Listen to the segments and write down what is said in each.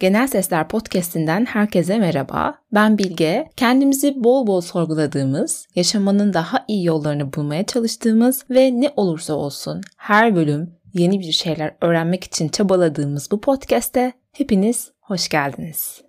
Genel Sesler Podcast'inden herkese merhaba. Ben Bilge. Kendimizi bol bol sorguladığımız, yaşamanın daha iyi yollarını bulmaya çalıştığımız ve ne olursa olsun her bölüm yeni bir şeyler öğrenmek için çabaladığımız bu podcast'te hepiniz hoş geldiniz.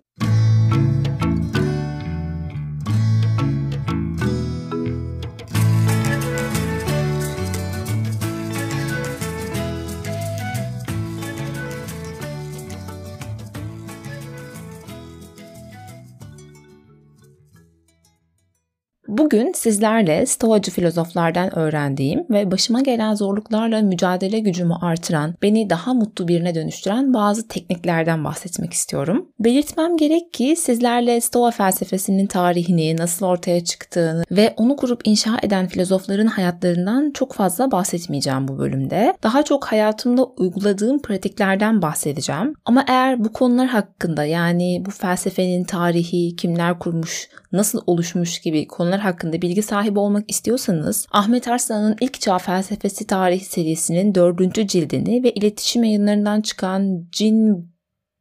Bugün sizlerle Stoacı filozoflardan öğrendiğim ve başıma gelen zorluklarla mücadele gücümü artıran, beni daha mutlu birine dönüştüren bazı tekniklerden bahsetmek istiyorum. Belirtmem gerek ki sizlerle Stoa felsefesinin tarihini, nasıl ortaya çıktığını ve onu kurup inşa eden filozofların hayatlarından çok fazla bahsetmeyeceğim bu bölümde. Daha çok hayatımda uyguladığım pratiklerden bahsedeceğim. Ama eğer bu konular hakkında yani bu felsefenin tarihi, kimler kurmuş, nasıl oluşmuş gibi konular hakkında bilgi sahibi olmak istiyorsanız Ahmet Arslan'ın İlk Çağ Felsefesi Tarihi serisinin dördüncü cildini ve iletişim yayınlarından çıkan Cin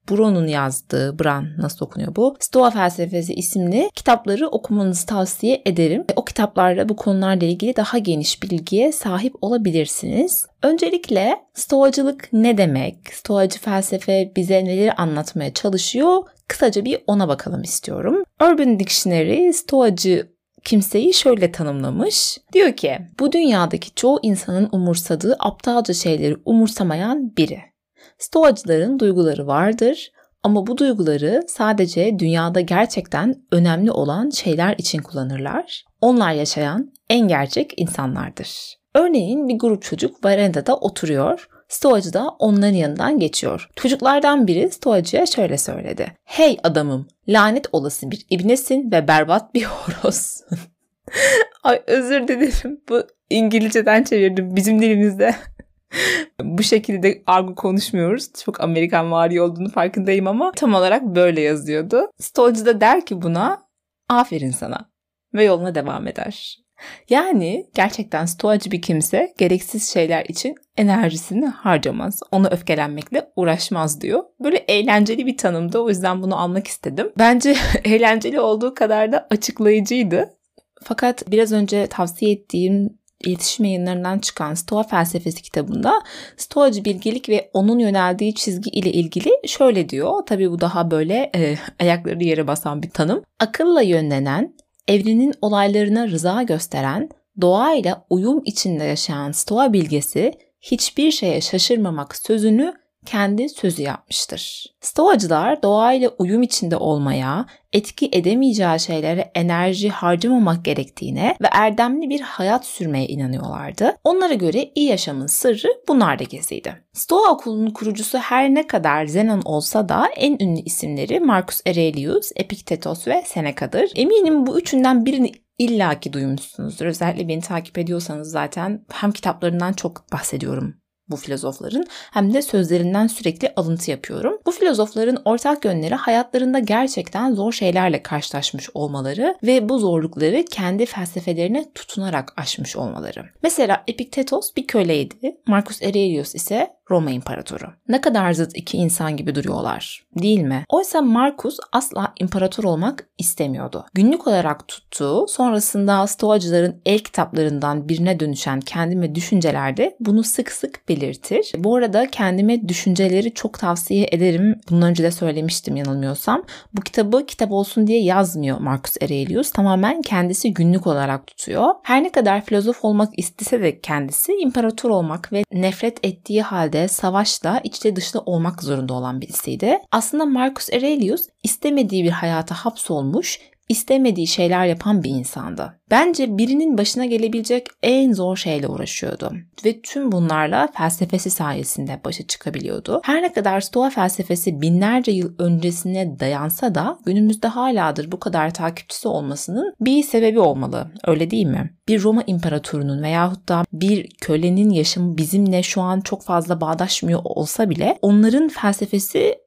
Brown'un yazdığı, Bran nasıl okunuyor bu? Stoa Felsefesi isimli kitapları okumanızı tavsiye ederim. O kitaplarla bu konularla ilgili daha geniş bilgiye sahip olabilirsiniz. Öncelikle Stoacılık ne demek? Stoacı felsefe bize neleri anlatmaya çalışıyor? Kısaca bir ona bakalım istiyorum. Urban Dictionary Stoacı kimseyi şöyle tanımlamış. Diyor ki bu dünyadaki çoğu insanın umursadığı aptalca şeyleri umursamayan biri. Stoacıların duyguları vardır ama bu duyguları sadece dünyada gerçekten önemli olan şeyler için kullanırlar. Onlar yaşayan en gerçek insanlardır. Örneğin bir grup çocuk verandada oturuyor. Stoacı da onların yanından geçiyor. Çocuklardan biri Stoacı'ya şöyle söyledi. Hey adamım, lanet olası bir ibnesin ve berbat bir horozsun. Ay özür dilerim. Bu İngilizceden çevirdim bizim dilimizde. Bu şekilde argo konuşmuyoruz. Çok Amerikan vari olduğunu farkındayım ama tam olarak böyle yazıyordu. Stoacı da der ki buna aferin sana ve yoluna devam eder. Yani gerçekten stoacı bir kimse gereksiz şeyler için enerjisini harcamaz. Ona öfkelenmekle uğraşmaz diyor. Böyle eğlenceli bir tanımdı o yüzden bunu almak istedim. Bence eğlenceli olduğu kadar da açıklayıcıydı. Fakat biraz önce tavsiye ettiğim iletişim yayınlarından çıkan Stoa felsefesi kitabında Stoacı bilgelik ve onun yöneldiği çizgi ile ilgili şöyle diyor. Tabii bu daha böyle e, ayakları yere basan bir tanım. Akılla yönlenen, evrenin olaylarına rıza gösteren, doğayla uyum içinde yaşayan Stoa bilgesi hiçbir şeye şaşırmamak sözünü kendi sözü yapmıştır. Stoacılar doğayla uyum içinde olmaya, etki edemeyeceği şeylere enerji harcamamak gerektiğine ve erdemli bir hayat sürmeye inanıyorlardı. Onlara göre iyi yaşamın sırrı bunlarda geziydi. Stoa okulunun kurucusu her ne kadar Zenon olsa da en ünlü isimleri Marcus Aurelius, Epiktetos ve Seneca'dır. Eminim bu üçünden birini illaki duymuşsunuzdur. Özellikle beni takip ediyorsanız zaten hem kitaplarından çok bahsediyorum bu filozofların hem de sözlerinden sürekli alıntı yapıyorum. Bu filozofların ortak yönleri hayatlarında gerçekten zor şeylerle karşılaşmış olmaları ve bu zorlukları kendi felsefelerine tutunarak aşmış olmaları. Mesela Epiktetos bir köleydi, Marcus Aurelius ise Roma İmparatoru. Ne kadar zıt iki insan gibi duruyorlar, değil mi? Oysa Marcus asla imparator olmak istemiyordu. Günlük olarak tuttuğu, sonrasında Stoacıların el kitaplarından birine dönüşen kendime düşüncelerde bunu sık sık belirtir. Bu arada kendime düşünceleri çok tavsiye ederim. Bundan önce de söylemiştim yanılmıyorsam. Bu kitabı kitap olsun diye yazmıyor Marcus Aurelius. Tamamen kendisi günlük olarak tutuyor. Her ne kadar filozof olmak istese de kendisi imparator olmak ve nefret ettiği halde de savaşla içte dışta olmak zorunda olan birisiydi. Aslında Marcus Aurelius istemediği bir hayata hapsolmuş, istemediği şeyler yapan bir insandı. Bence birinin başına gelebilecek en zor şeyle uğraşıyordu ve tüm bunlarla felsefesi sayesinde başa çıkabiliyordu. Her ne kadar Stoa felsefesi binlerce yıl öncesine dayansa da günümüzde haladır bu kadar takipçisi olmasının bir sebebi olmalı. Öyle değil mi? Bir Roma imparatorunun veyahut da bir kölenin yaşamı bizimle şu an çok fazla bağdaşmıyor olsa bile onların felsefesi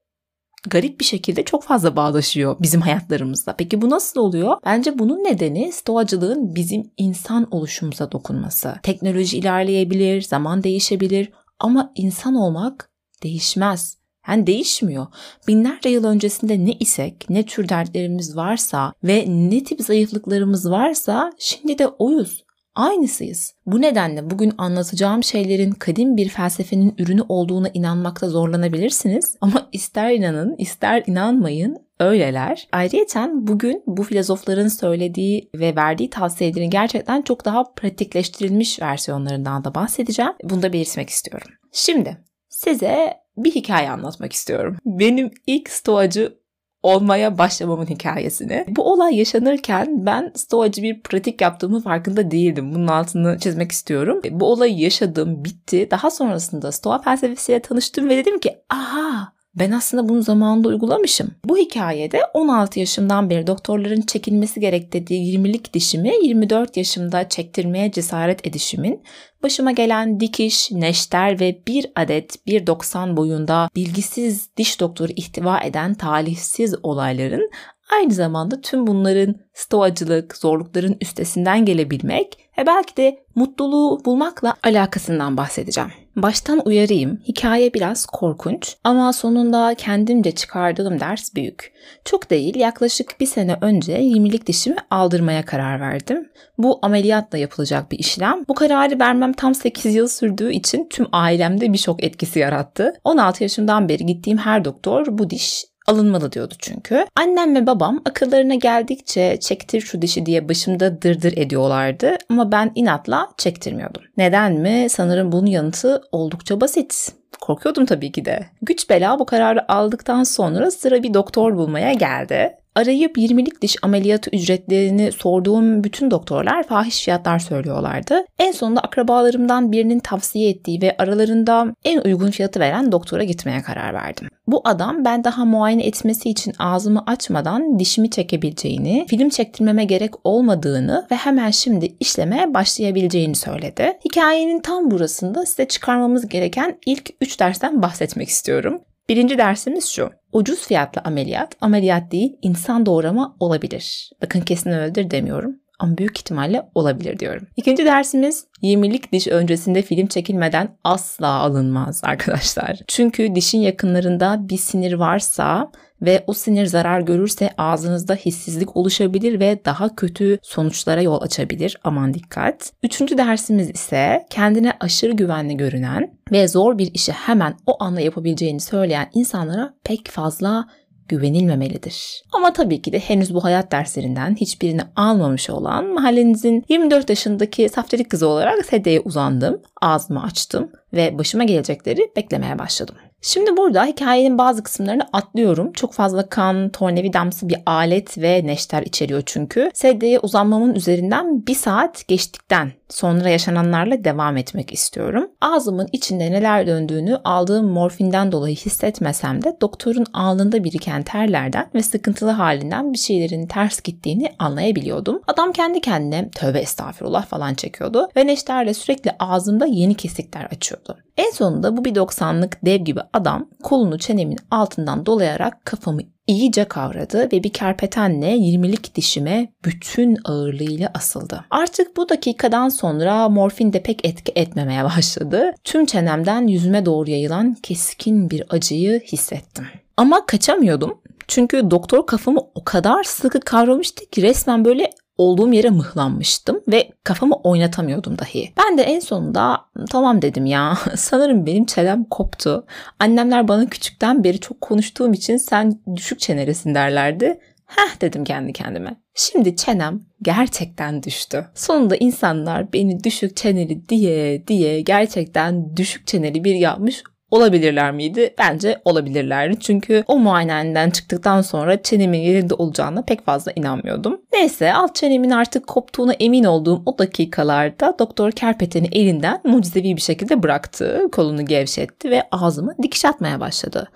garip bir şekilde çok fazla bağdaşıyor bizim hayatlarımızda. Peki bu nasıl oluyor? Bence bunun nedeni stoacılığın bizim insan oluşumuza dokunması. Teknoloji ilerleyebilir, zaman değişebilir ama insan olmak değişmez. Yani değişmiyor. Binlerce yıl öncesinde ne isek, ne tür dertlerimiz varsa ve ne tip zayıflıklarımız varsa şimdi de oyuz aynısıyız. Bu nedenle bugün anlatacağım şeylerin kadim bir felsefenin ürünü olduğuna inanmakta zorlanabilirsiniz ama ister inanın ister inanmayın öyleler. Ayrıca bugün bu filozofların söylediği ve verdiği tavsiyelerin gerçekten çok daha pratikleştirilmiş versiyonlarından da bahsedeceğim. Bunu da belirtmek istiyorum. Şimdi size bir hikaye anlatmak istiyorum. Benim ilk stoacı olmaya başlamamın hikayesini. Bu olay yaşanırken ben stoacı bir pratik yaptığımı farkında değildim. Bunun altını çizmek istiyorum. Bu olayı yaşadım, bitti. Daha sonrasında stoa felsefesiyle tanıştım ve dedim ki aha ben aslında bunu zamanında uygulamışım. Bu hikayede 16 yaşımdan beri doktorların çekilmesi gerek dediği 20'lik dişimi 24 yaşımda çektirmeye cesaret edişimin başıma gelen dikiş, neşter ve bir adet 1.90 boyunda bilgisiz diş doktoru ihtiva eden talihsiz olayların aynı zamanda tüm bunların stoacılık, zorlukların üstesinden gelebilmek ve belki de mutluluğu bulmakla alakasından bahsedeceğim. Baştan uyarayım, hikaye biraz korkunç ama sonunda kendimce çıkardığım ders büyük. Çok değil, yaklaşık bir sene önce 20'lik dişimi aldırmaya karar verdim. Bu ameliyatla yapılacak bir işlem. Bu kararı vermem tam 8 yıl sürdüğü için tüm ailemde bir şok etkisi yarattı. 16 yaşımdan beri gittiğim her doktor bu diş alınmalı diyordu çünkü. Annem ve babam akıllarına geldikçe çektir şu dişi diye başımda dırdır ediyorlardı ama ben inatla çektirmiyordum. Neden mi? Sanırım bunun yanıtı oldukça basit. Korkuyordum tabii ki de. Güç bela bu kararı aldıktan sonra sıra bir doktor bulmaya geldi. Arayıp 20'lik diş ameliyatı ücretlerini sorduğum bütün doktorlar fahiş fiyatlar söylüyorlardı. En sonunda akrabalarımdan birinin tavsiye ettiği ve aralarında en uygun fiyatı veren doktora gitmeye karar verdim. Bu adam ben daha muayene etmesi için ağzımı açmadan dişimi çekebileceğini, film çektirmeme gerek olmadığını ve hemen şimdi işlemeye başlayabileceğini söyledi. Hikayenin tam burasında size çıkarmamız gereken ilk 3 dersten bahsetmek istiyorum. Birinci dersimiz şu. Ucuz fiyatlı ameliyat, ameliyat değil insan doğrama olabilir. Bakın kesin öyledir demiyorum ama büyük ihtimalle olabilir diyorum. İkinci dersimiz 20'lik diş öncesinde film çekilmeden asla alınmaz arkadaşlar. Çünkü dişin yakınlarında bir sinir varsa ve o sinir zarar görürse ağzınızda hissizlik oluşabilir ve daha kötü sonuçlara yol açabilir. Aman dikkat. Üçüncü dersimiz ise kendine aşırı güvenli görünen ve zor bir işi hemen o anda yapabileceğini söyleyen insanlara pek fazla güvenilmemelidir. Ama tabii ki de henüz bu hayat derslerinden hiçbirini almamış olan mahallenizin 24 yaşındaki safterik kızı olarak sedyeye uzandım, ağzımı açtım ve başıma gelecekleri beklemeye başladım. Şimdi burada hikayenin bazı kısımlarını atlıyorum. Çok fazla kan, tornavidamsı bir alet ve neşter içeriyor çünkü. Sedyeye uzanmamın üzerinden bir saat geçtikten sonra yaşananlarla devam etmek istiyorum. Ağzımın içinde neler döndüğünü aldığım morfinden dolayı hissetmesem de doktorun alnında biriken terlerden ve sıkıntılı halinden bir şeylerin ters gittiğini anlayabiliyordum. Adam kendi kendine tövbe estağfurullah falan çekiyordu ve neşterle sürekli ağzımda yeni kesikler açıyordu. En sonunda bu bir 90'lık dev gibi adam kolunu çenemin altından dolayarak kafamı iyice kavradı ve bir kerpetenle 20'lik dişime bütün ağırlığıyla asıldı. Artık bu dakikadan sonra morfin de pek etki etmemeye başladı. Tüm çenemden yüzüme doğru yayılan keskin bir acıyı hissettim. Ama kaçamıyordum. Çünkü doktor kafamı o kadar sıkı kavramıştı ki resmen böyle olduğum yere mıhlanmıştım ve kafamı oynatamıyordum dahi. Ben de en sonunda tamam dedim ya sanırım benim çenem koptu. Annemler bana küçükten beri çok konuştuğum için sen düşük çeneresin derlerdi. Heh dedim kendi kendime. Şimdi çenem gerçekten düştü. Sonunda insanlar beni düşük çeneli diye diye gerçekten düşük çeneli bir yapmış Olabilirler miydi? Bence olabilirlerdi. Çünkü o muayeneden çıktıktan sonra çenemin yerinde olacağına pek fazla inanmıyordum. Neyse alt çenemin artık koptuğuna emin olduğum o dakikalarda doktor kerpeteni elinden mucizevi bir şekilde bıraktı. Kolunu gevşetti ve ağzımı dikiş atmaya başladı.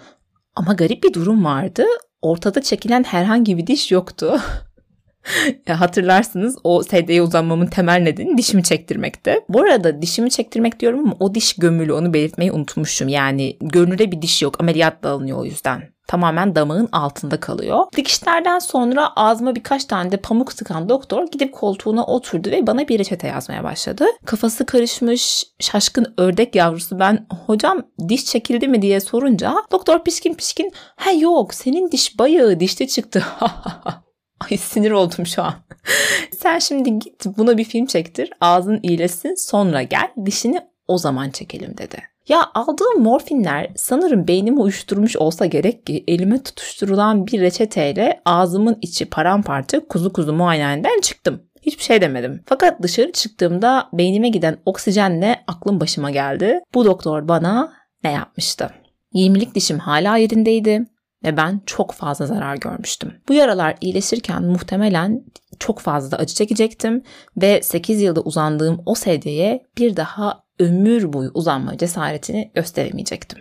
Ama garip bir durum vardı. Ortada çekilen herhangi bir diş yoktu. hatırlarsınız o sedyeye uzanmamın temel nedeni dişimi çektirmekte. Bu arada dişimi çektirmek diyorum ama o diş gömülü onu belirtmeyi unutmuşum. Yani görünürde bir diş yok ameliyatla alınıyor o yüzden. Tamamen damağın altında kalıyor. Dikişlerden sonra ağzıma birkaç tane de pamuk sıkan doktor gidip koltuğuna oturdu ve bana bir reçete yazmaya başladı. Kafası karışmış, şaşkın ördek yavrusu ben hocam diş çekildi mi diye sorunca doktor pişkin pişkin ha yok senin diş bayağı dişli çıktı Ay sinir oldum şu an. Sen şimdi git buna bir film çektir. Ağzın iyileşsin sonra gel dişini o zaman çekelim dedi. Ya aldığım morfinler sanırım beynimi uyuşturmuş olsa gerek ki elime tutuşturulan bir reçeteyle ağzımın içi paramparça kuzu kuzu muayeneden çıktım. Hiçbir şey demedim. Fakat dışarı çıktığımda beynime giden oksijenle aklım başıma geldi. Bu doktor bana ne yapmıştı? 20'lik dişim hala yerindeydi ve ben çok fazla zarar görmüştüm. Bu yaralar iyileşirken muhtemelen çok fazla acı çekecektim ve 8 yılda uzandığım o sedyeye bir daha ömür boyu uzanma cesaretini gösteremeyecektim.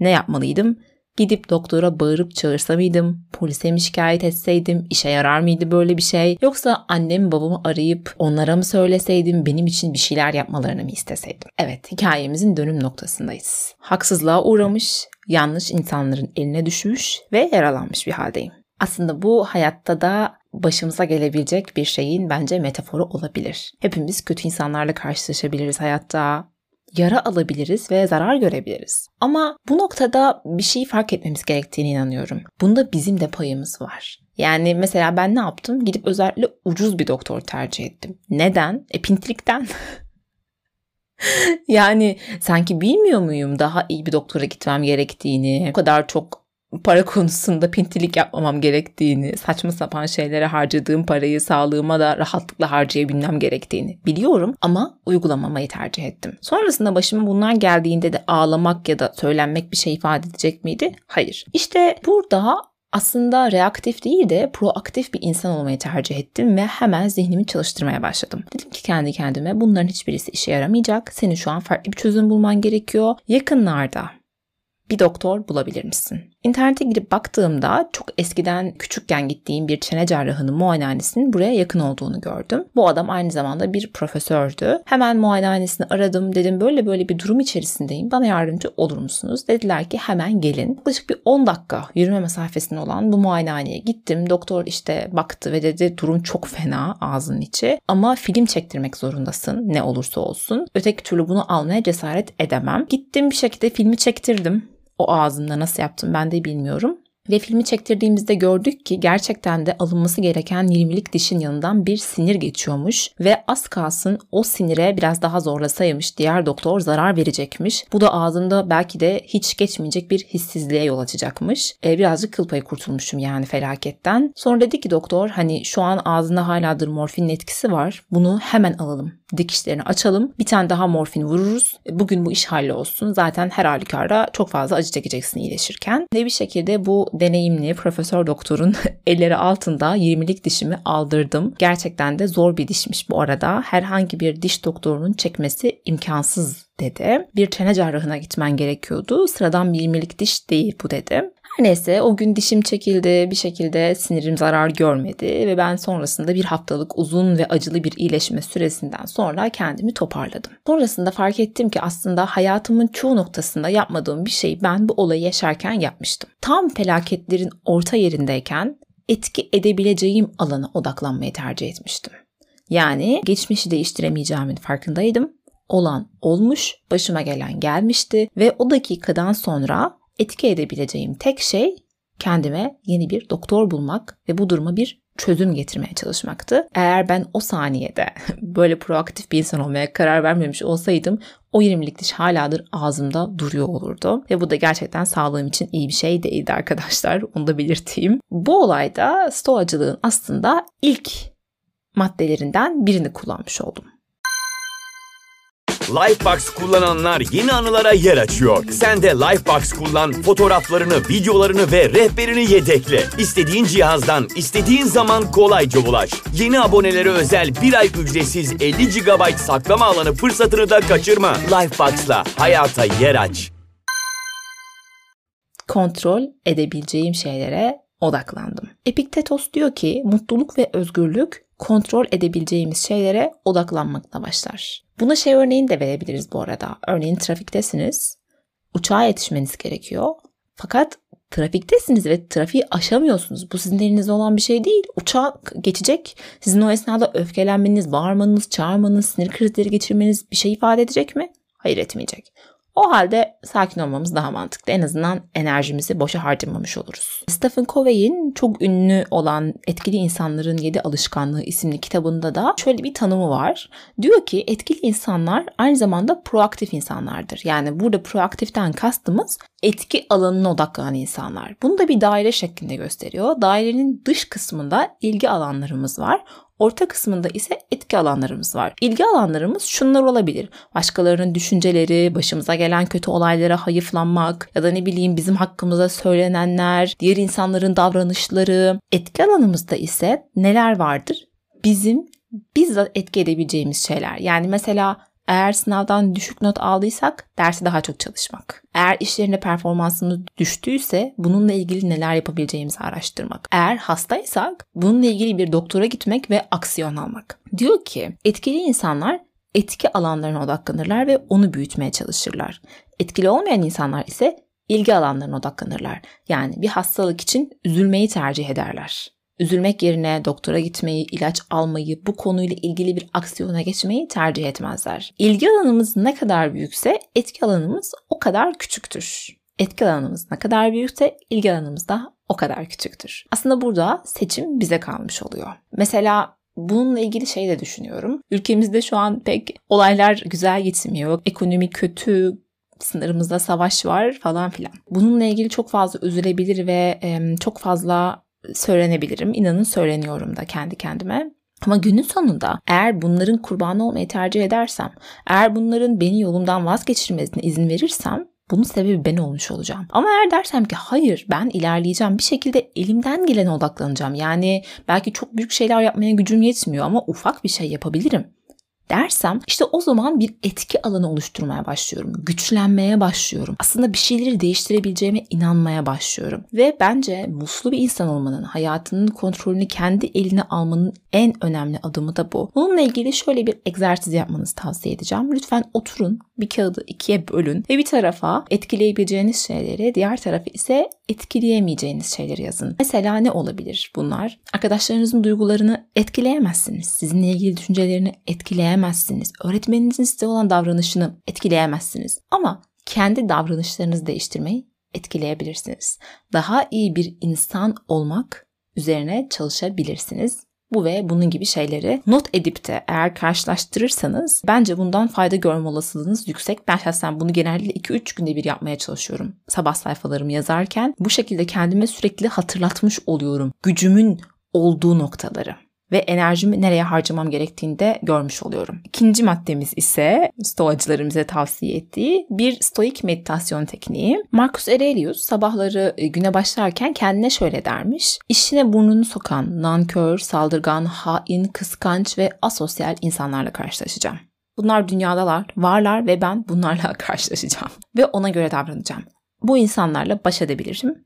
Ne yapmalıydım? Gidip doktora bağırıp çağırsa mıydım? Polise mi şikayet etseydim? İşe yarar mıydı böyle bir şey? Yoksa annem babamı arayıp onlara mı söyleseydim? Benim için bir şeyler yapmalarını mı isteseydim? Evet hikayemizin dönüm noktasındayız. Haksızlığa uğramış, yanlış insanların eline düşmüş ve yaralanmış bir haldeyim. Aslında bu hayatta da başımıza gelebilecek bir şeyin bence metaforu olabilir. Hepimiz kötü insanlarla karşılaşabiliriz hayatta yara alabiliriz ve zarar görebiliriz. Ama bu noktada bir şeyi fark etmemiz gerektiğine inanıyorum. Bunda bizim de payımız var. Yani mesela ben ne yaptım? Gidip özellikle ucuz bir doktor tercih ettim. Neden? E pintilikten. yani sanki bilmiyor muyum daha iyi bir doktora gitmem gerektiğini, o kadar çok para konusunda pintilik yapmamam gerektiğini, saçma sapan şeylere harcadığım parayı sağlığıma da rahatlıkla harcayabilmem gerektiğini biliyorum ama uygulamamayı tercih ettim. Sonrasında başıma bunlar geldiğinde de ağlamak ya da söylenmek bir şey ifade edecek miydi? Hayır. İşte burada aslında reaktif değil de proaktif bir insan olmayı tercih ettim ve hemen zihnimi çalıştırmaya başladım. Dedim ki kendi kendime bunların hiçbirisi işe yaramayacak. Senin şu an farklı bir çözüm bulman gerekiyor. Yakınlarda bir doktor bulabilir misin? İnternete girip baktığımda çok eskiden küçükken gittiğim bir çene cerrahının muayenehanesinin buraya yakın olduğunu gördüm. Bu adam aynı zamanda bir profesördü. Hemen muayenehanesini aradım. Dedim böyle böyle bir durum içerisindeyim. Bana yardımcı olur musunuz? Dediler ki hemen gelin. Yaklaşık bir 10 dakika yürüme mesafesinde olan bu muayenehaneye gittim. Doktor işte baktı ve dedi durum çok fena ağzının içi. Ama film çektirmek zorundasın ne olursa olsun. Öteki türlü bunu almaya cesaret edemem. Gittim bir şekilde filmi çektirdim o ağzımda nasıl yaptım ben de bilmiyorum. Ve filmi çektirdiğimizde gördük ki gerçekten de alınması gereken 20'lik dişin yanından bir sinir geçiyormuş ve az kalsın o sinire biraz daha zorlasaymış diğer doktor zarar verecekmiş. Bu da ağzımda belki de hiç geçmeyecek bir hissizliğe yol açacakmış. E, birazcık kıl payı kurtulmuşum yani felaketten. Sonra dedi ki doktor hani şu an ağzında haladır morfinin etkisi var. Bunu hemen alalım dikişlerini açalım. Bir tane daha morfin vururuz. Bugün bu iş hallolsun. Zaten her halükarda çok fazla acı çekeceksin iyileşirken. Ve bir şekilde bu deneyimli profesör doktorun elleri altında 20'lik dişimi aldırdım. Gerçekten de zor bir dişmiş bu arada. Herhangi bir diş doktorunun çekmesi imkansız dedi. Bir çene cerrahına gitmen gerekiyordu. Sıradan bir 20'lik diş değil bu dedi. Her neyse o gün dişim çekildi bir şekilde sinirim zarar görmedi ve ben sonrasında bir haftalık uzun ve acılı bir iyileşme süresinden sonra kendimi toparladım. Sonrasında fark ettim ki aslında hayatımın çoğu noktasında yapmadığım bir şeyi ben bu olayı yaşarken yapmıştım. Tam felaketlerin orta yerindeyken etki edebileceğim alana odaklanmayı tercih etmiştim. Yani geçmişi değiştiremeyeceğimin farkındaydım. Olan olmuş, başıma gelen gelmişti ve o dakikadan sonra etki edebileceğim tek şey kendime yeni bir doktor bulmak ve bu duruma bir çözüm getirmeye çalışmaktı. Eğer ben o saniyede böyle proaktif bir insan olmaya karar vermemiş olsaydım o 20'lik diş haladır ağzımda duruyor olurdu. Ve bu da gerçekten sağlığım için iyi bir şey değildi arkadaşlar. Onu da belirteyim. Bu olayda stoacılığın aslında ilk maddelerinden birini kullanmış oldum. Lifebox kullananlar yeni anılara yer açıyor. Sen de Lifebox kullan, fotoğraflarını, videolarını ve rehberini yedekle. İstediğin cihazdan, istediğin zaman kolayca ulaş. Yeni abonelere özel bir ay ücretsiz 50 GB saklama alanı fırsatını da kaçırma. Lifebox'la hayata yer aç. Kontrol edebileceğim şeylere odaklandım. Epiktetos diyor ki mutluluk ve özgürlük kontrol edebileceğimiz şeylere odaklanmakla başlar. Buna şey örneğini de verebiliriz bu arada. Örneğin trafiktesiniz. Uçağa yetişmeniz gerekiyor. Fakat trafiktesiniz ve trafiği aşamıyorsunuz. Bu sizin elinizde olan bir şey değil. Uçak geçecek. Sizin o esnada öfkelenmeniz, bağırmanız, çağırmanız, sinir krizleri geçirmeniz bir şey ifade edecek mi? Hayır etmeyecek. O halde sakin olmamız daha mantıklı. En azından enerjimizi boşa harcamamış oluruz. Stephen Covey'in çok ünlü olan Etkili İnsanların Yedi Alışkanlığı isimli kitabında da şöyle bir tanımı var. Diyor ki etkili insanlar aynı zamanda proaktif insanlardır. Yani burada proaktiften kastımız etki alanına odaklanan insanlar. Bunu da bir daire şeklinde gösteriyor. Dairenin dış kısmında ilgi alanlarımız var. Orta kısmında ise etki alanlarımız var. İlgi alanlarımız şunlar olabilir. Başkalarının düşünceleri, başımıza gelen kötü olaylara hayıflanmak ya da ne bileyim bizim hakkımıza söylenenler, diğer insanların davranışları. Etki alanımızda ise neler vardır? Bizim bizzat etki edebileceğimiz şeyler. Yani mesela eğer sınavdan düşük not aldıysak dersi daha çok çalışmak. Eğer işlerinde performansımız düştüyse bununla ilgili neler yapabileceğimizi araştırmak. Eğer hastaysak bununla ilgili bir doktora gitmek ve aksiyon almak. Diyor ki etkili insanlar etki alanlarına odaklanırlar ve onu büyütmeye çalışırlar. Etkili olmayan insanlar ise ilgi alanlarına odaklanırlar. Yani bir hastalık için üzülmeyi tercih ederler. Üzülmek yerine doktora gitmeyi, ilaç almayı, bu konuyla ilgili bir aksiyona geçmeyi tercih etmezler. İlgi alanımız ne kadar büyükse etki alanımız o kadar küçüktür. Etki alanımız ne kadar büyükse ilgi alanımız da o kadar küçüktür. Aslında burada seçim bize kalmış oluyor. Mesela Bununla ilgili şey de düşünüyorum. Ülkemizde şu an pek olaylar güzel gitmiyor. Ekonomi kötü, sınırımızda savaş var falan filan. Bununla ilgili çok fazla üzülebilir ve çok fazla söylenebilirim. İnanın söyleniyorum da kendi kendime. Ama günün sonunda eğer bunların kurbanı olmayı tercih edersem, eğer bunların beni yolumdan vazgeçirmesine izin verirsem bunun sebebi ben olmuş olacağım. Ama eğer dersem ki hayır ben ilerleyeceğim bir şekilde elimden gelene odaklanacağım. Yani belki çok büyük şeyler yapmaya gücüm yetmiyor ama ufak bir şey yapabilirim dersem işte o zaman bir etki alanı oluşturmaya başlıyorum. Güçlenmeye başlıyorum. Aslında bir şeyleri değiştirebileceğime inanmaya başlıyorum. Ve bence muslu bir insan olmanın, hayatının kontrolünü kendi eline almanın en önemli adımı da bu. Bununla ilgili şöyle bir egzersiz yapmanızı tavsiye edeceğim. Lütfen oturun, bir kağıdı ikiye bölün ve bir tarafa etkileyebileceğiniz şeyleri, diğer tarafa ise etkileyemeyeceğiniz şeyleri yazın. Mesela ne olabilir bunlar? Arkadaşlarınızın duygularını etkileyemezsiniz. Sizinle ilgili düşüncelerini etkileyemezsiniz. Öğretmeninizin size olan davranışını etkileyemezsiniz. Ama kendi davranışlarınızı değiştirmeyi etkileyebilirsiniz. Daha iyi bir insan olmak üzerine çalışabilirsiniz. Bu ve bunun gibi şeyleri not edip de eğer karşılaştırırsanız bence bundan fayda görme olasılığınız yüksek. Ben şahsen bunu genellikle 2-3 günde bir yapmaya çalışıyorum. Sabah sayfalarımı yazarken bu şekilde kendime sürekli hatırlatmış oluyorum. Gücümün olduğu noktaları ve enerjimi nereye harcamam gerektiğini de görmüş oluyorum. İkinci maddemiz ise stoacıların bize tavsiye ettiği bir stoik meditasyon tekniği. Marcus Aurelius sabahları e, güne başlarken kendine şöyle dermiş. İşine burnunu sokan, nankör, saldırgan, hain, kıskanç ve asosyal insanlarla karşılaşacağım. Bunlar dünyadalar, varlar ve ben bunlarla karşılaşacağım. Ve ona göre davranacağım. Bu insanlarla baş edebilirim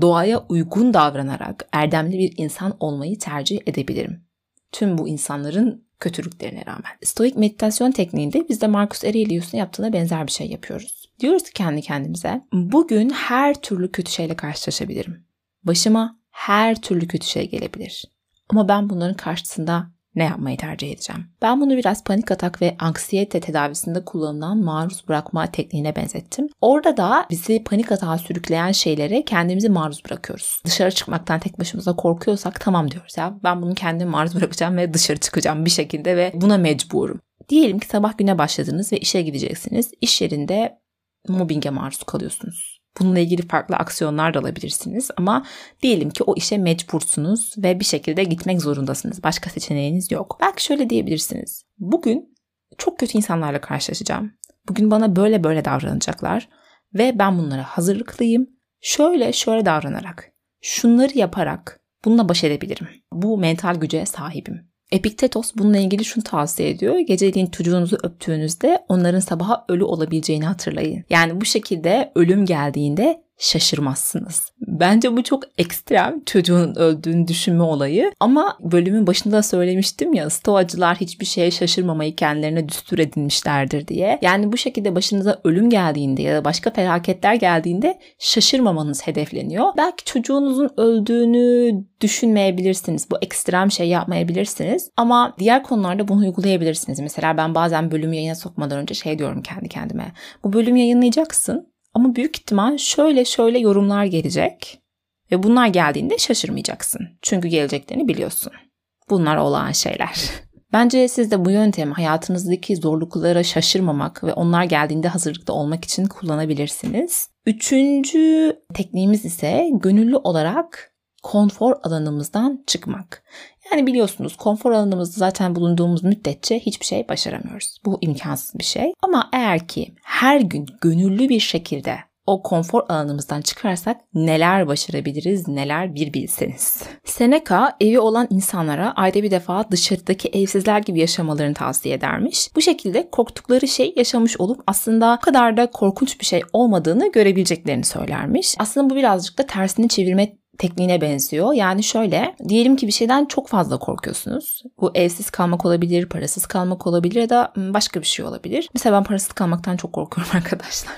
doğaya uygun davranarak erdemli bir insan olmayı tercih edebilirim. Tüm bu insanların kötülüklerine rağmen. Stoik meditasyon tekniğinde biz de Marcus Aurelius'un yaptığına benzer bir şey yapıyoruz. Diyoruz ki kendi kendimize bugün her türlü kötü şeyle karşılaşabilirim. Başıma her türlü kötü şey gelebilir. Ama ben bunların karşısında ne yapmayı tercih edeceğim? Ben bunu biraz panik atak ve anksiyete tedavisinde kullanılan maruz bırakma tekniğine benzettim. Orada da bizi panik atağa sürükleyen şeylere kendimizi maruz bırakıyoruz. Dışarı çıkmaktan tek başımıza korkuyorsak tamam diyoruz ya ben bunu kendime maruz bırakacağım ve dışarı çıkacağım bir şekilde ve buna mecburum. Diyelim ki sabah güne başladınız ve işe gideceksiniz. İş yerinde mobbinge maruz kalıyorsunuz. Bununla ilgili farklı aksiyonlar da alabilirsiniz ama diyelim ki o işe mecbursunuz ve bir şekilde gitmek zorundasınız. Başka seçeneğiniz yok. Belki şöyle diyebilirsiniz. Bugün çok kötü insanlarla karşılaşacağım. Bugün bana böyle böyle davranacaklar ve ben bunlara hazırlıklıyım. Şöyle şöyle davranarak, şunları yaparak bununla baş edebilirim. Bu mental güce sahibim. Epiktetos bununla ilgili şunu tavsiye ediyor. Geceliğin çocuğunuzu öptüğünüzde onların sabaha ölü olabileceğini hatırlayın. Yani bu şekilde ölüm geldiğinde şaşırmazsınız. Bence bu çok ekstrem çocuğun öldüğünü düşünme olayı. Ama bölümün başında söylemiştim ya stoacılar hiçbir şeye şaşırmamayı kendilerine düstur edinmişlerdir diye. Yani bu şekilde başınıza ölüm geldiğinde ya da başka felaketler geldiğinde şaşırmamanız hedefleniyor. Belki çocuğunuzun öldüğünü düşünmeyebilirsiniz. Bu ekstrem şey yapmayabilirsiniz. Ama diğer konularda bunu uygulayabilirsiniz. Mesela ben bazen bölümü yayına sokmadan önce şey diyorum kendi kendime. Bu bölümü yayınlayacaksın ama büyük ihtimal şöyle şöyle yorumlar gelecek ve bunlar geldiğinde şaşırmayacaksın. Çünkü geleceklerini biliyorsun. Bunlar olağan şeyler. Bence siz de bu yöntemi hayatınızdaki zorluklara şaşırmamak ve onlar geldiğinde hazırlıkta olmak için kullanabilirsiniz. Üçüncü tekniğimiz ise gönüllü olarak konfor alanımızdan çıkmak. Yani biliyorsunuz konfor alanımızda zaten bulunduğumuz müddetçe hiçbir şey başaramıyoruz. Bu imkansız bir şey. Ama eğer ki her gün gönüllü bir şekilde o konfor alanımızdan çıkarsak neler başarabiliriz, neler bir bilseniz. Seneca evi olan insanlara ayda bir defa dışarıdaki evsizler gibi yaşamalarını tavsiye edermiş. Bu şekilde korktukları şey yaşamış olup aslında o kadar da korkunç bir şey olmadığını görebileceklerini söylermiş. Aslında bu birazcık da tersini çevirme tekniğine benziyor. Yani şöyle diyelim ki bir şeyden çok fazla korkuyorsunuz. Bu evsiz kalmak olabilir, parasız kalmak olabilir ya da başka bir şey olabilir. Mesela ben parasız kalmaktan çok korkuyorum arkadaşlar.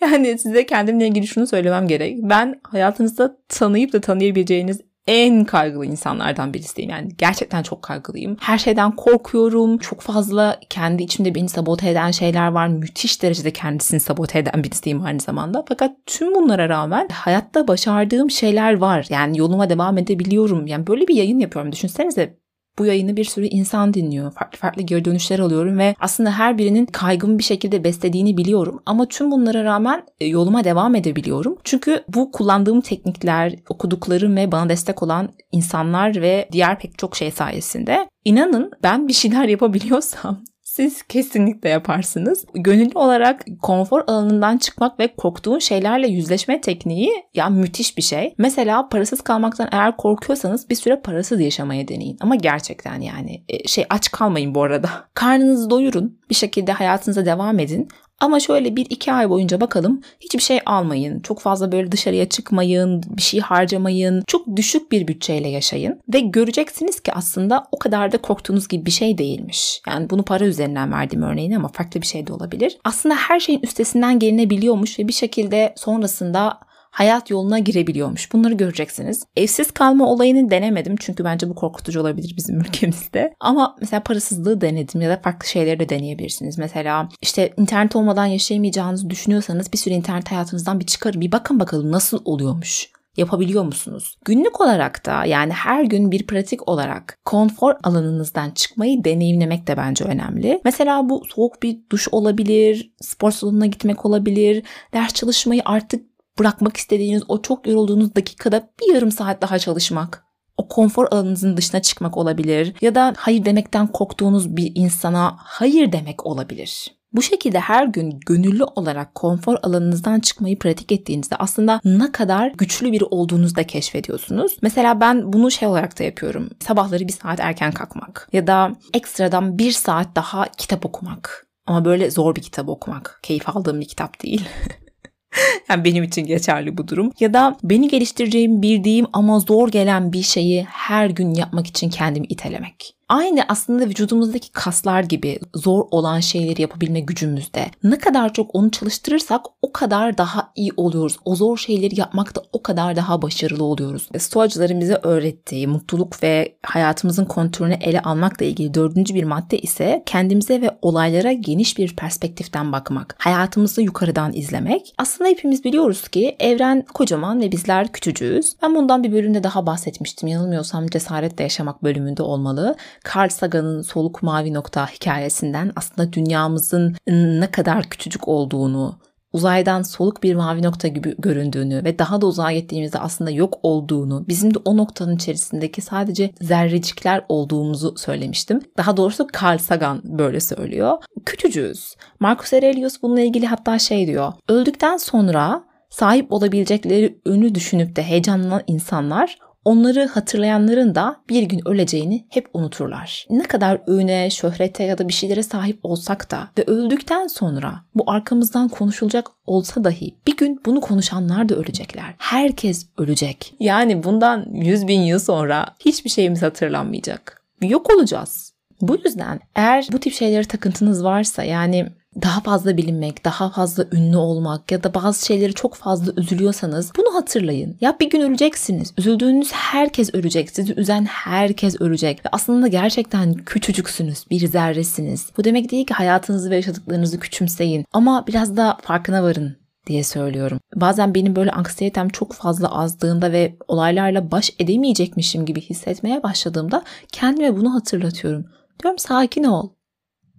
yani size kendimle ilgili şunu söylemem gerek. Ben hayatınızda tanıyıp da tanıyabileceğiniz en kaygılı insanlardan birisiyim. Yani gerçekten çok kaygılıyım. Her şeyden korkuyorum. Çok fazla kendi içimde beni sabote eden şeyler var. Müthiş derecede kendisini sabote eden birisiyim aynı zamanda. Fakat tüm bunlara rağmen hayatta başardığım şeyler var. Yani yoluma devam edebiliyorum. Yani böyle bir yayın yapıyorum. Düşünsenize bu yayını bir sürü insan dinliyor. Farklı farklı geri dönüşler alıyorum ve aslında her birinin kaygımı bir şekilde beslediğini biliyorum. Ama tüm bunlara rağmen e, yoluma devam edebiliyorum. Çünkü bu kullandığım teknikler, okuduklarım ve bana destek olan insanlar ve diğer pek çok şey sayesinde inanın ben bir şeyler yapabiliyorsam siz kesinlikle yaparsınız. Gönüllü olarak konfor alanından çıkmak ve korktuğun şeylerle yüzleşme tekniği ya müthiş bir şey. Mesela parasız kalmaktan eğer korkuyorsanız bir süre parasız yaşamaya deneyin. Ama gerçekten yani e, şey aç kalmayın bu arada. Karnınızı doyurun. Bir şekilde hayatınıza devam edin. Ama şöyle bir iki ay boyunca bakalım hiçbir şey almayın. Çok fazla böyle dışarıya çıkmayın, bir şey harcamayın. Çok düşük bir bütçeyle yaşayın. Ve göreceksiniz ki aslında o kadar da korktuğunuz gibi bir şey değilmiş. Yani bunu para üzerinden verdiğim örneğin ama farklı bir şey de olabilir. Aslında her şeyin üstesinden gelinebiliyormuş ve bir şekilde sonrasında hayat yoluna girebiliyormuş. Bunları göreceksiniz. Evsiz kalma olayını denemedim çünkü bence bu korkutucu olabilir bizim ülkemizde. Ama mesela parasızlığı denedim ya da farklı şeyleri de deneyebilirsiniz. Mesela işte internet olmadan yaşayamayacağınızı düşünüyorsanız bir süre internet hayatınızdan bir çıkarın. Bir bakın bakalım nasıl oluyormuş yapabiliyor musunuz? Günlük olarak da yani her gün bir pratik olarak konfor alanınızdan çıkmayı deneyimlemek de bence önemli. Mesela bu soğuk bir duş olabilir, spor salonuna gitmek olabilir, ders çalışmayı artık bırakmak istediğiniz o çok yorulduğunuz dakikada bir yarım saat daha çalışmak. O konfor alanınızın dışına çıkmak olabilir ya da hayır demekten korktuğunuz bir insana hayır demek olabilir. Bu şekilde her gün gönüllü olarak konfor alanınızdan çıkmayı pratik ettiğinizde aslında ne kadar güçlü biri olduğunuzu da keşfediyorsunuz. Mesela ben bunu şey olarak da yapıyorum. Sabahları bir saat erken kalkmak ya da ekstradan bir saat daha kitap okumak. Ama böyle zor bir kitap okumak. Keyif aldığım bir kitap değil. yani benim için geçerli bu durum. Ya da beni geliştireceğimi bildiğim ama zor gelen bir şeyi her gün yapmak için kendimi itelemek. Aynı aslında vücudumuzdaki kaslar gibi zor olan şeyleri yapabilme gücümüzde. Ne kadar çok onu çalıştırırsak o kadar daha iyi oluyoruz. O zor şeyleri yapmakta o kadar daha başarılı oluyoruz. Stoacıların bize öğrettiği mutluluk ve hayatımızın kontrolünü ele almakla ilgili dördüncü bir madde ise kendimize ve olaylara geniş bir perspektiften bakmak. Hayatımızı yukarıdan izlemek. Aslında hepimiz biliyoruz ki evren kocaman ve bizler küçücüğüz. Ben bundan bir bölümde daha bahsetmiştim. Yanılmıyorsam cesaretle yaşamak bölümünde olmalı. Carl Sagan'ın Soluk Mavi Nokta hikayesinden aslında dünyamızın ne kadar küçücük olduğunu uzaydan soluk bir mavi nokta gibi göründüğünü ve daha da uzağa gittiğimizde aslında yok olduğunu, bizim de o noktanın içerisindeki sadece zerrecikler olduğumuzu söylemiştim. Daha doğrusu Carl Sagan böyle söylüyor. Küçücüğüz. Marcus Aurelius bununla ilgili hatta şey diyor. Öldükten sonra sahip olabilecekleri önü düşünüp de heyecanlanan insanlar onları hatırlayanların da bir gün öleceğini hep unuturlar. Ne kadar öne, şöhrete ya da bir şeylere sahip olsak da ve öldükten sonra bu arkamızdan konuşulacak olsa dahi bir gün bunu konuşanlar da ölecekler. Herkes ölecek. Yani bundan 100 bin yıl sonra hiçbir şeyimiz hatırlanmayacak. Yok olacağız. Bu yüzden eğer bu tip şeylere takıntınız varsa yani daha fazla bilinmek, daha fazla ünlü olmak ya da bazı şeyleri çok fazla üzülüyorsanız bunu hatırlayın. Ya bir gün öleceksiniz. Üzüldüğünüz herkes ölecek. Sizi üzen herkes ölecek. Ve aslında gerçekten küçücüksünüz. Bir zerresiniz. Bu demek değil ki hayatınızı ve yaşadıklarınızı küçümseyin. Ama biraz da farkına varın diye söylüyorum. Bazen benim böyle anksiyetem çok fazla azdığında ve olaylarla baş edemeyecekmişim gibi hissetmeye başladığımda kendime bunu hatırlatıyorum. Diyorum sakin ol.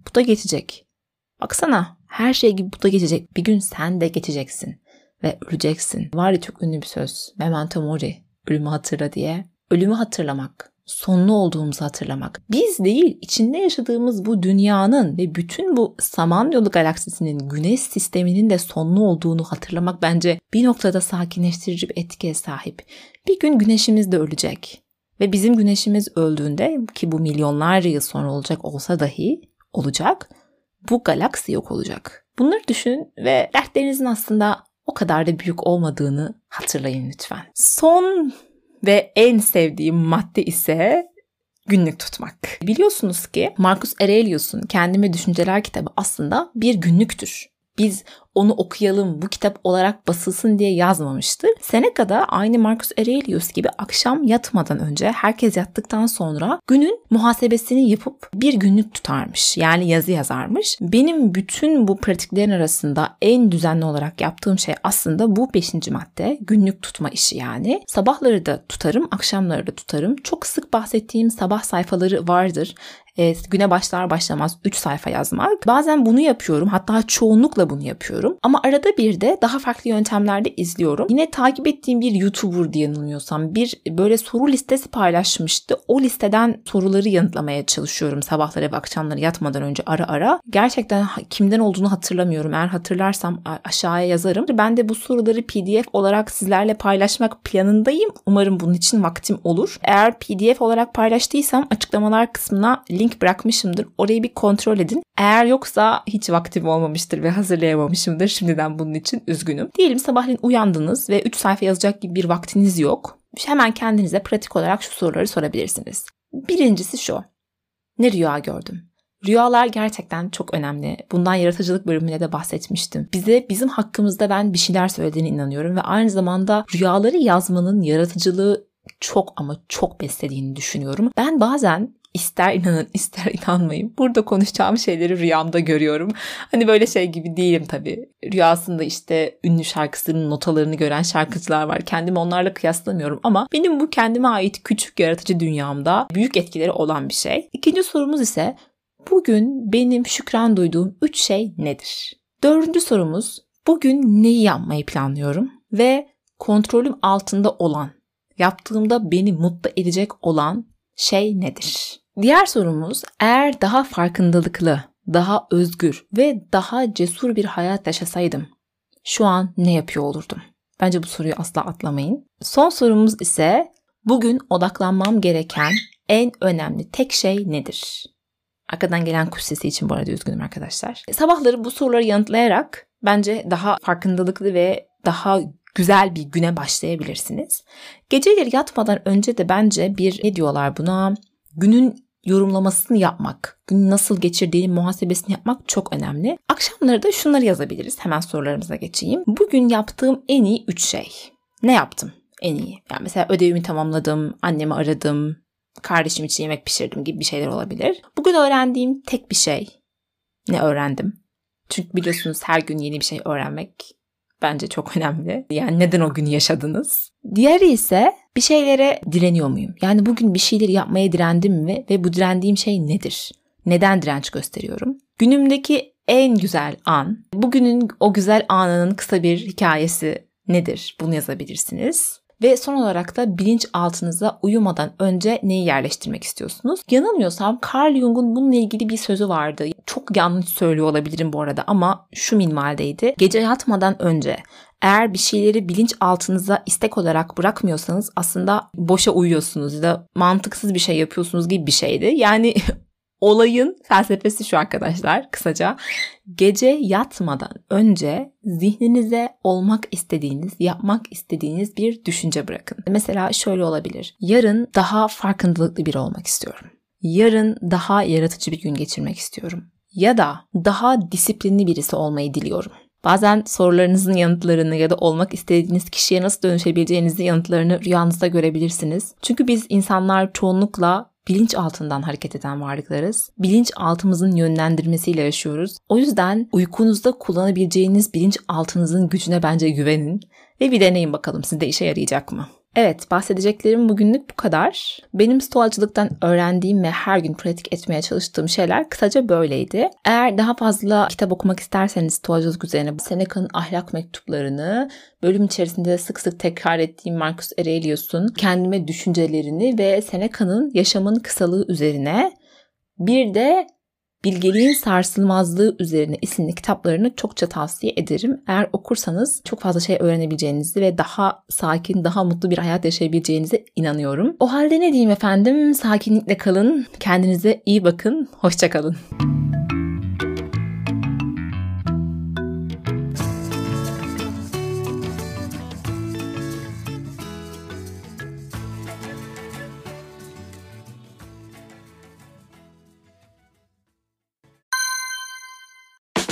Bu da geçecek Baksana her şey gibi bu da geçecek. Bir gün sen de geçeceksin ve öleceksin. Var ya çok ünlü bir söz. Memento mori. Ölümü hatırla diye. Ölümü hatırlamak. Sonlu olduğumuzu hatırlamak. Biz değil, içinde yaşadığımız bu dünyanın ve bütün bu Samanyolu galaksisinin güneş sisteminin de sonlu olduğunu hatırlamak bence bir noktada sakinleştirici bir etkiye sahip. Bir gün güneşimiz de ölecek. Ve bizim güneşimiz öldüğünde ki bu milyonlarca yıl sonra olacak olsa dahi olacak bu galaksi yok olacak. Bunları düşünün ve dertlerinizin aslında o kadar da büyük olmadığını hatırlayın lütfen. Son ve en sevdiğim madde ise günlük tutmak. Biliyorsunuz ki Marcus Aurelius'un Kendime Düşünceler kitabı aslında bir günlüktür. Biz onu okuyalım, bu kitap olarak basılsın diye yazmamıştır. Seneca da aynı Marcus Aurelius gibi akşam yatmadan önce herkes yattıktan sonra günün muhasebesini yapıp bir günlük tutarmış. Yani yazı yazarmış. Benim bütün bu pratiklerin arasında en düzenli olarak yaptığım şey aslında bu beşinci madde. Günlük tutma işi yani. Sabahları da tutarım, akşamları da tutarım. Çok sık bahsettiğim sabah sayfaları vardır e, güne başlar başlamaz 3 sayfa yazmak. Bazen bunu yapıyorum. Hatta çoğunlukla bunu yapıyorum. Ama arada bir de daha farklı yöntemlerde izliyorum. Yine takip ettiğim bir YouTuber diye yanılmıyorsam bir böyle soru listesi paylaşmıştı. O listeden soruları yanıtlamaya çalışıyorum sabahları ve akşamları yatmadan önce ara ara. Gerçekten kimden olduğunu hatırlamıyorum. Eğer hatırlarsam aşağıya yazarım. Ben de bu soruları PDF olarak sizlerle paylaşmak planındayım. Umarım bunun için vaktim olur. Eğer PDF olarak paylaştıysam açıklamalar kısmına link bırakmışımdır. Orayı bir kontrol edin. Eğer yoksa hiç vaktim olmamıştır ve hazırlayamamışımdır. Şimdiden bunun için üzgünüm. Diyelim sabahleyin uyandınız ve 3 sayfa yazacak gibi bir vaktiniz yok. Hemen kendinize pratik olarak şu soruları sorabilirsiniz. Birincisi şu. Ne rüya gördüm? Rüyalar gerçekten çok önemli. Bundan yaratıcılık bölümünde de bahsetmiştim. Bize bizim hakkımızda ben bir şeyler söylediğine inanıyorum ve aynı zamanda rüyaları yazmanın yaratıcılığı çok ama çok beslediğini düşünüyorum. Ben bazen İster inanın ister inanmayın. Burada konuşacağım şeyleri rüyamda görüyorum. Hani böyle şey gibi değilim tabii. Rüyasında işte ünlü şarkısının notalarını gören şarkıcılar var. Kendimi onlarla kıyaslamıyorum ama benim bu kendime ait küçük yaratıcı dünyamda büyük etkileri olan bir şey. İkinci sorumuz ise bugün benim şükran duyduğum üç şey nedir? Dördüncü sorumuz bugün neyi yapmayı planlıyorum ve kontrolüm altında olan, yaptığımda beni mutlu edecek olan şey nedir? Diğer sorumuz eğer daha farkındalıklı, daha özgür ve daha cesur bir hayat yaşasaydım şu an ne yapıyor olurdum? Bence bu soruyu asla atlamayın. Son sorumuz ise bugün odaklanmam gereken en önemli tek şey nedir? Arkadan gelen kuş sesi için bu arada üzgünüm arkadaşlar. Sabahları bu soruları yanıtlayarak bence daha farkındalıklı ve daha güzel bir güne başlayabilirsiniz. Geceleri yatmadan önce de bence bir ne diyorlar buna? Günün yorumlamasını yapmak, günü nasıl geçirdiğini muhasebesini yapmak çok önemli. Akşamları da şunları yazabiliriz. Hemen sorularımıza geçeyim. Bugün yaptığım en iyi 3 şey. Ne yaptım en iyi? Yani mesela ödevimi tamamladım, annemi aradım, kardeşim için yemek pişirdim gibi bir şeyler olabilir. Bugün öğrendiğim tek bir şey. Ne öğrendim? Çünkü biliyorsunuz her gün yeni bir şey öğrenmek bence çok önemli. Yani neden o günü yaşadınız? Diğeri ise bir şeylere direniyor muyum? Yani bugün bir şeyleri yapmaya direndim mi ve bu direndiğim şey nedir? Neden direnç gösteriyorum? Günümdeki en güzel an, bugünün o güzel anının kısa bir hikayesi nedir? Bunu yazabilirsiniz. Ve son olarak da bilinçaltınıza uyumadan önce neyi yerleştirmek istiyorsunuz? Yanılmıyorsam Carl Jung'un bununla ilgili bir sözü vardı. Çok yanlış söylüyor olabilirim bu arada ama şu minvaldeydi. Gece yatmadan önce eğer bir şeyleri bilinç altınıza istek olarak bırakmıyorsanız aslında boşa uyuyorsunuz ya da mantıksız bir şey yapıyorsunuz gibi bir şeydi. Yani Olayın felsefesi şu arkadaşlar kısaca. Gece yatmadan önce zihninize olmak istediğiniz, yapmak istediğiniz bir düşünce bırakın. Mesela şöyle olabilir. Yarın daha farkındalıklı biri olmak istiyorum. Yarın daha yaratıcı bir gün geçirmek istiyorum. Ya da daha disiplinli birisi olmayı diliyorum. Bazen sorularınızın yanıtlarını ya da olmak istediğiniz kişiye nasıl dönüşebileceğinizi yanıtlarını rüyanızda görebilirsiniz. Çünkü biz insanlar çoğunlukla bilinç altından hareket eden varlıklarız. Bilinç altımızın yönlendirmesiyle yaşıyoruz. O yüzden uykunuzda kullanabileceğiniz bilinç altınızın gücüne bence güvenin ve bir deneyin bakalım sizde işe yarayacak mı? Evet, bahsedeceklerim bugünlük bu kadar. Benim stoacılıktan öğrendiğim ve her gün pratik etmeye çalıştığım şeyler kısaca böyleydi. Eğer daha fazla kitap okumak isterseniz stoacılık üzerine Seneca'nın ahlak mektuplarını, bölüm içerisinde sık sık tekrar ettiğim Marcus Aurelius'un kendime düşüncelerini ve Seneca'nın yaşamın kısalığı üzerine bir de Bilgeliğin Sarsılmazlığı üzerine isimli kitaplarını çokça tavsiye ederim. Eğer okursanız çok fazla şey öğrenebileceğinizi ve daha sakin, daha mutlu bir hayat yaşayabileceğinize inanıyorum. O halde ne diyeyim efendim? Sakinlikle kalın, kendinize iyi bakın, hoşçakalın.